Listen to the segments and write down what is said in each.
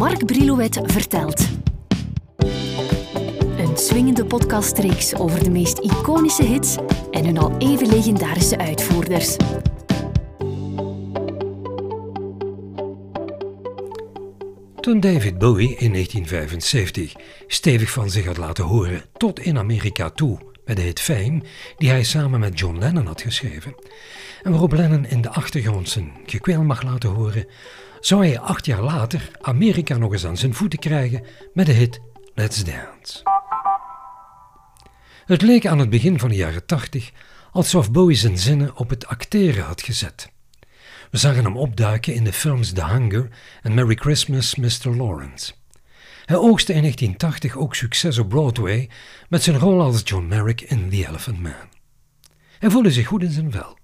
Mark Brilouet vertelt. Een swingende podcastreeks over de meest iconische hits en hun al even legendarische uitvoerders. Toen David Bowie in 1975 stevig van zich had laten horen tot in Amerika toe met de hit Fame, die hij samen met John Lennon had geschreven, en waarop Lennon in de achtergrond zijn gekweel mag laten horen, zou hij acht jaar later Amerika nog eens aan zijn voeten krijgen met de hit Let's Dance. Het leek aan het begin van de jaren tachtig alsof Bowie zijn zinnen op het acteren had gezet. We zagen hem opduiken in de films The Hunger en Merry Christmas, Mr. Lawrence. Hij oogste in 1980 ook succes op Broadway met zijn rol als John Merrick in The Elephant Man. Hij voelde zich goed in zijn vel.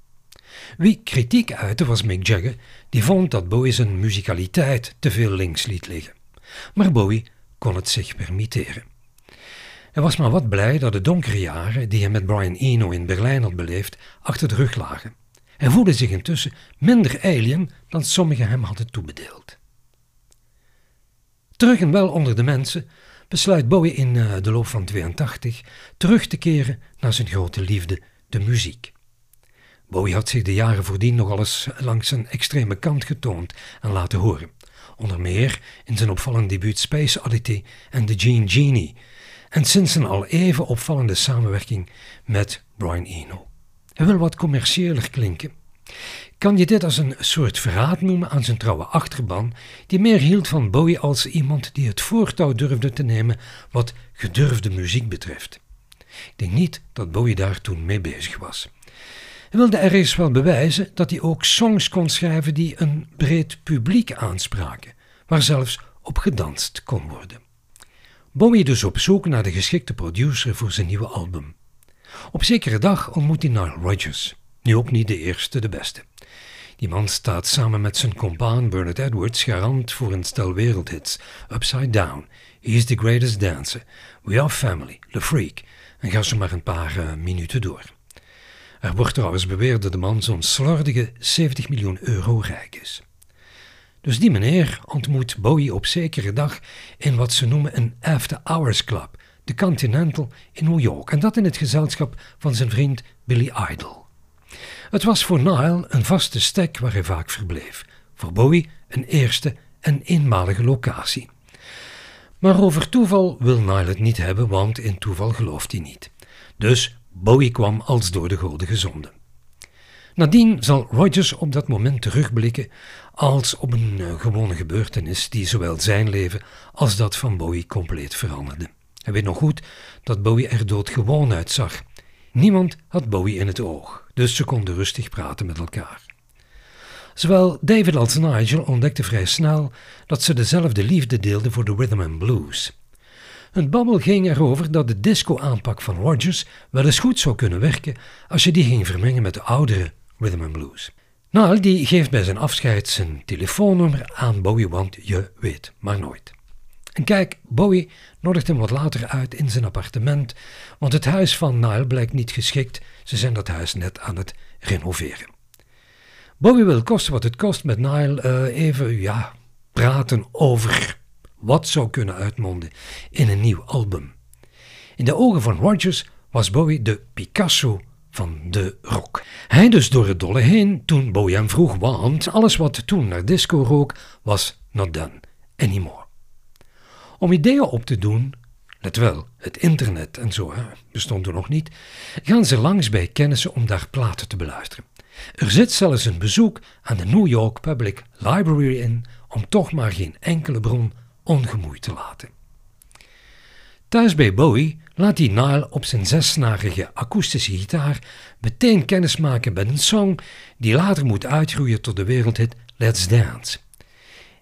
Wie kritiek uitte was Mick Jagger, die vond dat Bowie zijn muzikaliteit te veel links liet liggen. Maar Bowie kon het zich permitteren. Hij was maar wat blij dat de donkere jaren die hij met Brian Eno in Berlijn had beleefd achter de rug lagen. Hij voelde zich intussen minder alien dan sommigen hem hadden toebedeeld. Terug en wel onder de mensen besluit Bowie in eh, de loop van 82 terug te keren naar zijn grote liefde, de muziek. Bowie had zich de jaren voordien nogal eens langs een extreme kant getoond en laten horen. Onder meer in zijn opvallende debuut Space Oddity en The Gene Genie. En sinds een al even opvallende samenwerking met Brian Eno. Hij wil wat commerciëler klinken. Kan je dit als een soort verraad noemen aan zijn trouwe achterban, die meer hield van Bowie als iemand die het voortouw durfde te nemen wat gedurfde muziek betreft? Ik denk niet dat Bowie daar toen mee bezig was. Hij wilde ergens wel bewijzen dat hij ook songs kon schrijven die een breed publiek aanspraken, waar zelfs op gedanst kon worden. Bowie dus op zoek naar de geschikte producer voor zijn nieuwe album. Op zekere dag ontmoet hij Nile Rodgers, nu ook niet de eerste, de beste. Die man staat samen met zijn compaan Bernard Edwards garant voor een stel wereldhits. Upside Down, He's the Greatest Dancer, We Are Family, The Freak en ga zo maar een paar uh, minuten door. Er wordt trouwens beweerd dat de man zo'n slordige 70 miljoen euro rijk is. Dus die meneer ontmoet Bowie op zekere dag in wat ze noemen een After Hours Club, de Continental in New York, en dat in het gezelschap van zijn vriend Billy Idol. Het was voor Nile een vaste stek waar hij vaak verbleef, voor Bowie een eerste en eenmalige locatie. Maar over toeval wil Nile het niet hebben, want in toeval gelooft hij niet. Dus Bowie kwam als door de goden gezonden. Nadien zal Rogers op dat moment terugblikken als op een uh, gewone gebeurtenis die zowel zijn leven als dat van Bowie compleet veranderde. Hij weet nog goed dat Bowie er doodgewoon uitzag. Niemand had Bowie in het oog, dus ze konden rustig praten met elkaar. Zowel David als Nigel ontdekten vrij snel dat ze dezelfde liefde deelden voor de rhythm and blues. Het babbel ging erover dat de disco-aanpak van Rogers wel eens goed zou kunnen werken als je die ging vermengen met de oudere rhythm and blues. Nou, die geeft bij zijn afscheid zijn telefoonnummer aan Bowie, want je weet maar nooit. En kijk, Bowie nodigt hem wat later uit in zijn appartement, want het huis van Nile blijkt niet geschikt. Ze zijn dat huis net aan het renoveren. Bowie wil kosten wat het kost met Nile uh, even, ja, praten over wat zou kunnen uitmonden in een nieuw album. In de ogen van Rogers was Bowie de Picasso van de rock. Hij dus door het dolle heen toen Bowie hem vroeg, want alles wat toen naar disco rook was not done anymore. Om ideeën op te doen, let wel, het internet en zo hè, bestond toen nog niet, gaan ze langs bij kennissen om daar platen te beluisteren. Er zit zelfs een bezoek aan de New York Public Library in om toch maar geen enkele bron ongemoeid te laten. Thuis bij Bowie laat hij Nile op zijn zesnarige akoestische gitaar meteen kennismaken met een song die later moet uitgroeien tot de wereldhit Let's Dance.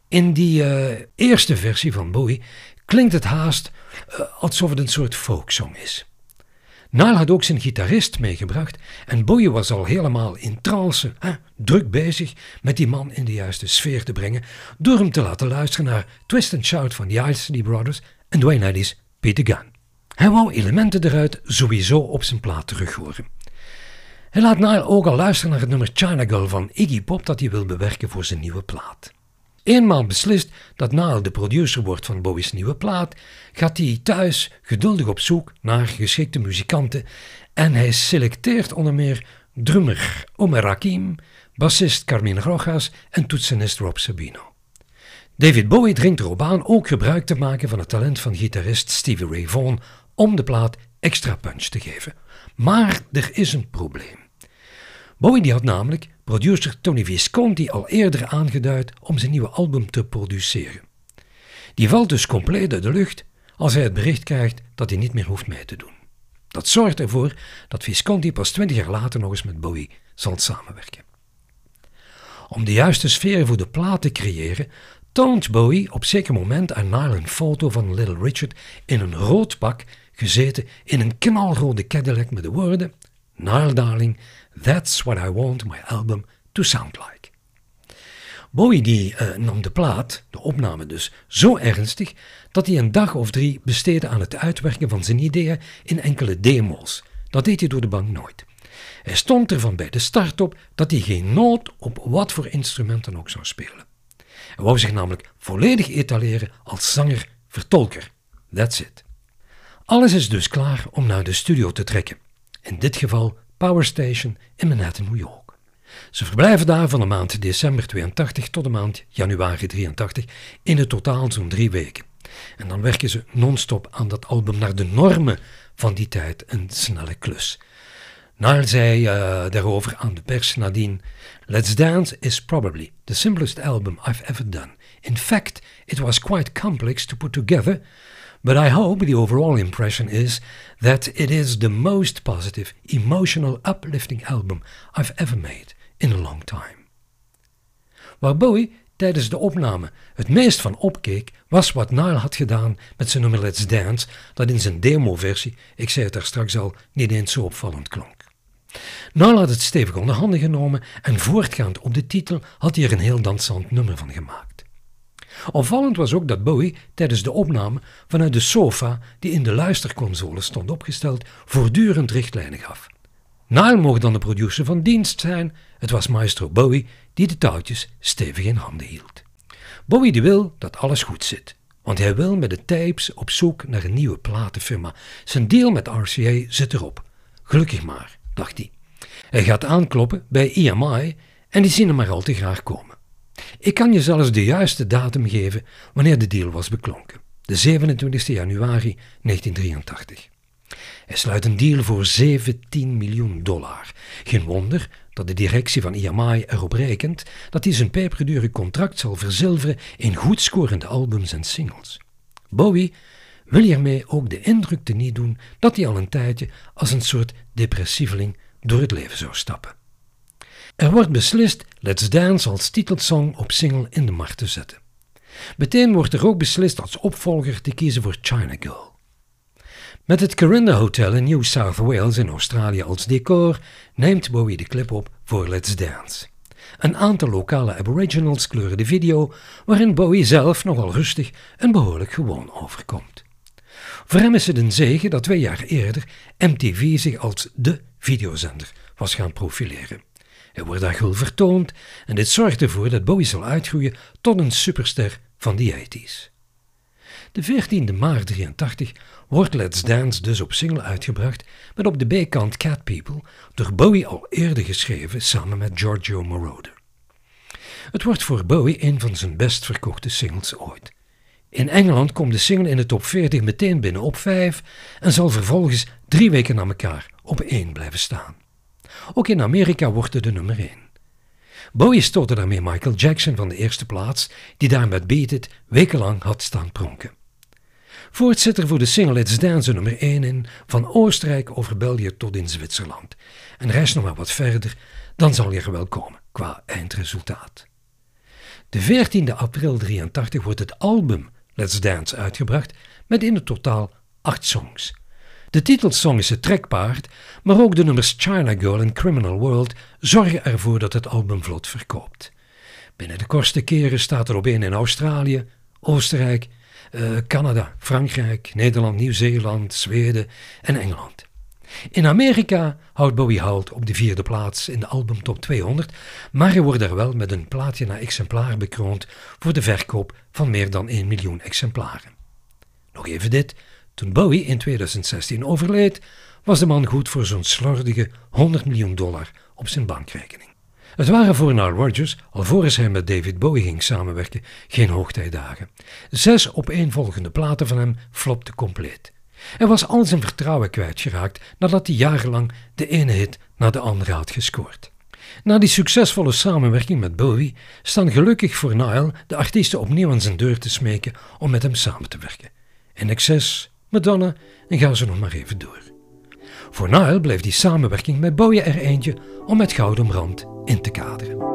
In die uh, eerste versie van Bowie klinkt het haast uh, alsof het een soort folksong is. Nile had ook zijn gitarist meegebracht en Bowie was al helemaal in trance, hè, druk bezig met die man in de juiste sfeer te brengen door hem te laten luisteren naar Twist and Shout van the Isley Brothers en Dwayne Eddy's Peter Gunn. Hij wou elementen eruit sowieso op zijn plaat terug horen. Hij laat Nile ook al luisteren naar het nummer China Girl van Iggy Pop dat hij wil bewerken voor zijn nieuwe plaat. Eenmaal beslist dat Nile de producer wordt van Bowie's nieuwe plaat, gaat hij thuis geduldig op zoek naar geschikte muzikanten en hij selecteert onder meer drummer Omer Rakim, bassist Carmine Rojas en toetsenist Rob Sabino. David Bowie dringt erop aan ook gebruik te maken van het talent van gitarist Stevie Ray Vaughan om de plaat extra punch te geven. Maar er is een probleem. Bowie die had namelijk producer Tony Visconti al eerder aangeduid om zijn nieuwe album te produceren. Die valt dus compleet uit de lucht als hij het bericht krijgt dat hij niet meer hoeft mee te doen. Dat zorgt ervoor dat Visconti pas twintig jaar later nog eens met Bowie zal samenwerken. Om de juiste sfeer voor de plaat te creëren, toont Bowie op zeker moment aan Nile een foto van Little Richard in een rood pak, gezeten in een knalrode Cadillac met de woorden Nile darling, that's what I want my album to sound like. Bowie die, uh, nam de plaat, de opname dus, zo ernstig dat hij een dag of drie besteedde aan het uitwerken van zijn ideeën in enkele demo's. Dat deed hij door de bank nooit. Hij stond ervan bij de start op dat hij geen noot op wat voor instrumenten ook zou spelen. Hij wou zich namelijk volledig etaleren als zanger-vertolker. That's it. Alles is dus klaar om naar de studio te trekken. In dit geval Power Station in Manhattan, New York. Ze verblijven daar van de maand december 82 tot de maand januari 83, in het totaal zo'n drie weken. En dan werken ze non-stop aan dat album naar de normen van die tijd, een snelle klus. Naar zei uh, daarover aan de pers nadien: Let's Dance is probably the simplest album I've ever done. In fact, it was quite complex to put together, but I hope the overall impression is that it is the most positive, emotional, uplifting album I've ever made in a long time. Waar Bowie tijdens de opname het meest van opkeek, was wat Nile had gedaan met zijn nummer Let's Dance, dat in zijn demoversie, ik zei het daar straks al, niet eens zo opvallend klonk. Nile had het stevig onder handen genomen en voortgaand op de titel had hij er een heel dansant nummer van gemaakt. Opvallend was ook dat Bowie tijdens de opname vanuit de sofa die in de luisterconsole stond opgesteld voortdurend richtlijnen gaf. Nile mocht dan de producer van dienst zijn, het was maestro Bowie die de touwtjes stevig in handen hield. Bowie die wil dat alles goed zit, want hij wil met de tapes op zoek naar een nieuwe platenfirma. Zijn deal met RCA zit erop. Gelukkig maar, dacht hij. Hij gaat aankloppen bij EMI en die zien hem maar al te graag komen. Ik kan je zelfs de juiste datum geven wanneer de deal was beklonken. De 27 januari 1983. Hij sluit een deal voor 17 miljoen dollar. Geen wonder dat de directie van EMI erop rekent dat hij zijn peperdure contract zal verzilveren in goed scorende albums en singles. Bowie wil hiermee ook de indruk te niet doen dat hij al een tijdje als een soort depressieveling door het leven zou stappen. Er wordt beslist Let's Dance als titelsong op single in de markt te zetten. Meteen wordt er ook beslist als opvolger te kiezen voor China Girl. Met het Corinda Hotel in New South Wales in Australië als decor neemt Bowie de clip op voor Let's Dance. Een aantal lokale aboriginals kleuren de video, waarin Bowie zelf nogal rustig en behoorlijk gewoon overkomt. Voor hem is het een zegen dat twee jaar eerder MTV zich als de videozender was gaan profileren. Hij wordt daar gul vertoond en dit zorgt ervoor dat Bowie zal uitgroeien tot een superster van de 80s. De 14e maart 83 wordt Let's Dance dus op single uitgebracht met op de B-kant Cat People, door Bowie al eerder geschreven samen met Giorgio Moroder. Het wordt voor Bowie een van zijn best verkochte singles ooit. In Engeland komt de single in de top 40 meteen binnen op 5 en zal vervolgens drie weken na elkaar op 1 blijven staan. Ook in Amerika wordt het de nummer 1. Bowie stootte daarmee Michael Jackson van de eerste plaats, die daar met Beat It wekenlang had staan pronken. Voort zit er voor de single Let's Dance nummer 1 in, van Oostenrijk over België tot in Zwitserland. En reis nog maar wat verder, dan zal je er wel komen qua eindresultaat. De 14e april 83 wordt het album Let's Dance uitgebracht met in het totaal acht songs. De titelsong is het trekpaard, maar ook de nummers China Girl en Criminal World zorgen ervoor dat het album vlot verkoopt. Binnen de kortste keren staat er op één in Australië, Oostenrijk, uh, Canada, Frankrijk, Nederland, Nieuw-Zeeland, Zweden en Engeland. In Amerika houdt Bowie halt op de vierde plaats in de album Top 200, maar hij wordt er wel met een plaatje naar exemplaar bekroond voor de verkoop van meer dan 1 miljoen exemplaren. Nog even dit, toen Bowie in 2016 overleed, was de man goed voor zo'n slordige 100 miljoen dollar op zijn bankrekening. Het waren voor Nile Rodgers, alvorens hij met David Bowie ging samenwerken, geen hoogtijdagen. Zes opeenvolgende platen van hem flopten compleet. Hij was al zijn vertrouwen kwijtgeraakt nadat hij jarenlang de ene hit na de andere had gescoord. Na die succesvolle samenwerking met Bowie staan gelukkig voor Nile de artiesten opnieuw aan zijn deur te smeken om met hem samen te werken. In excess, Madonna en ga ze nog maar even door. Voor Nile bleef die samenwerking met Bowie er eentje om met Gouden Rand in te kaderen.